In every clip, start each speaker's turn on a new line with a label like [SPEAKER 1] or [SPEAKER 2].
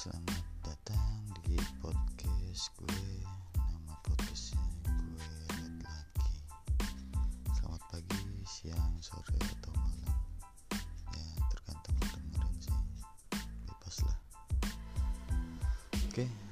[SPEAKER 1] selamat datang di podcast gue. Nama podcastnya gue Red Lagi Selamat pagi, siang, sore, atau malam. Ya tergantung dengerin sih. Bebas lah. Oke, namanya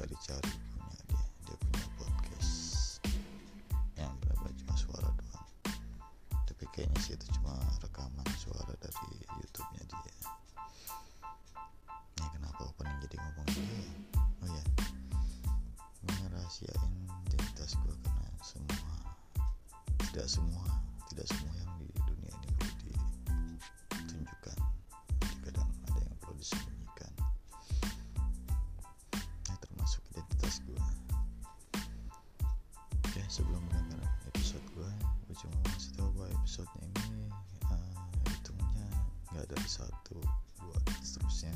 [SPEAKER 1] cari-cari punya dia. Dia punya podcast yang berapa? Cuma suara doang. Tapi kayaknya sih itu cuma rekaman suara dari YouTube-nya dia. Ya kenapa opening jadi ngomong dia oh ya gue ngerahasiain identitas gue karena semua tidak semua oke sebelum mendengar episode gue gue cuma mau kasih tahu bahwa episodenya ini uh, hitungnya nggak dari satu dua dan seterusnya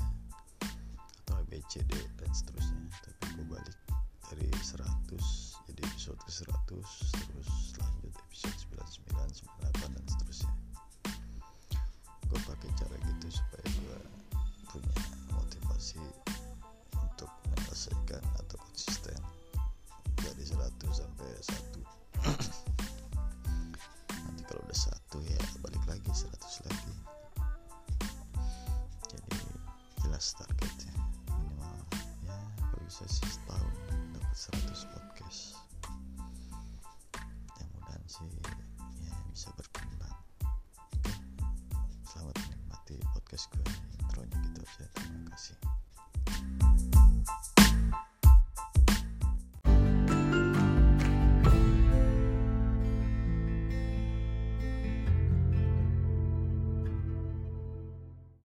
[SPEAKER 1] atau ABCD dan seterusnya. Tapi gue balik dari 100 jadi episode ke 100 terus lanjut episode 99 98 kalau bisa sih setahun dapat 100 podcast. Mudah-mudahan sih ya bisa berkembang. Selamat menikmati podcast gue intronya gitu aja. Terima kasih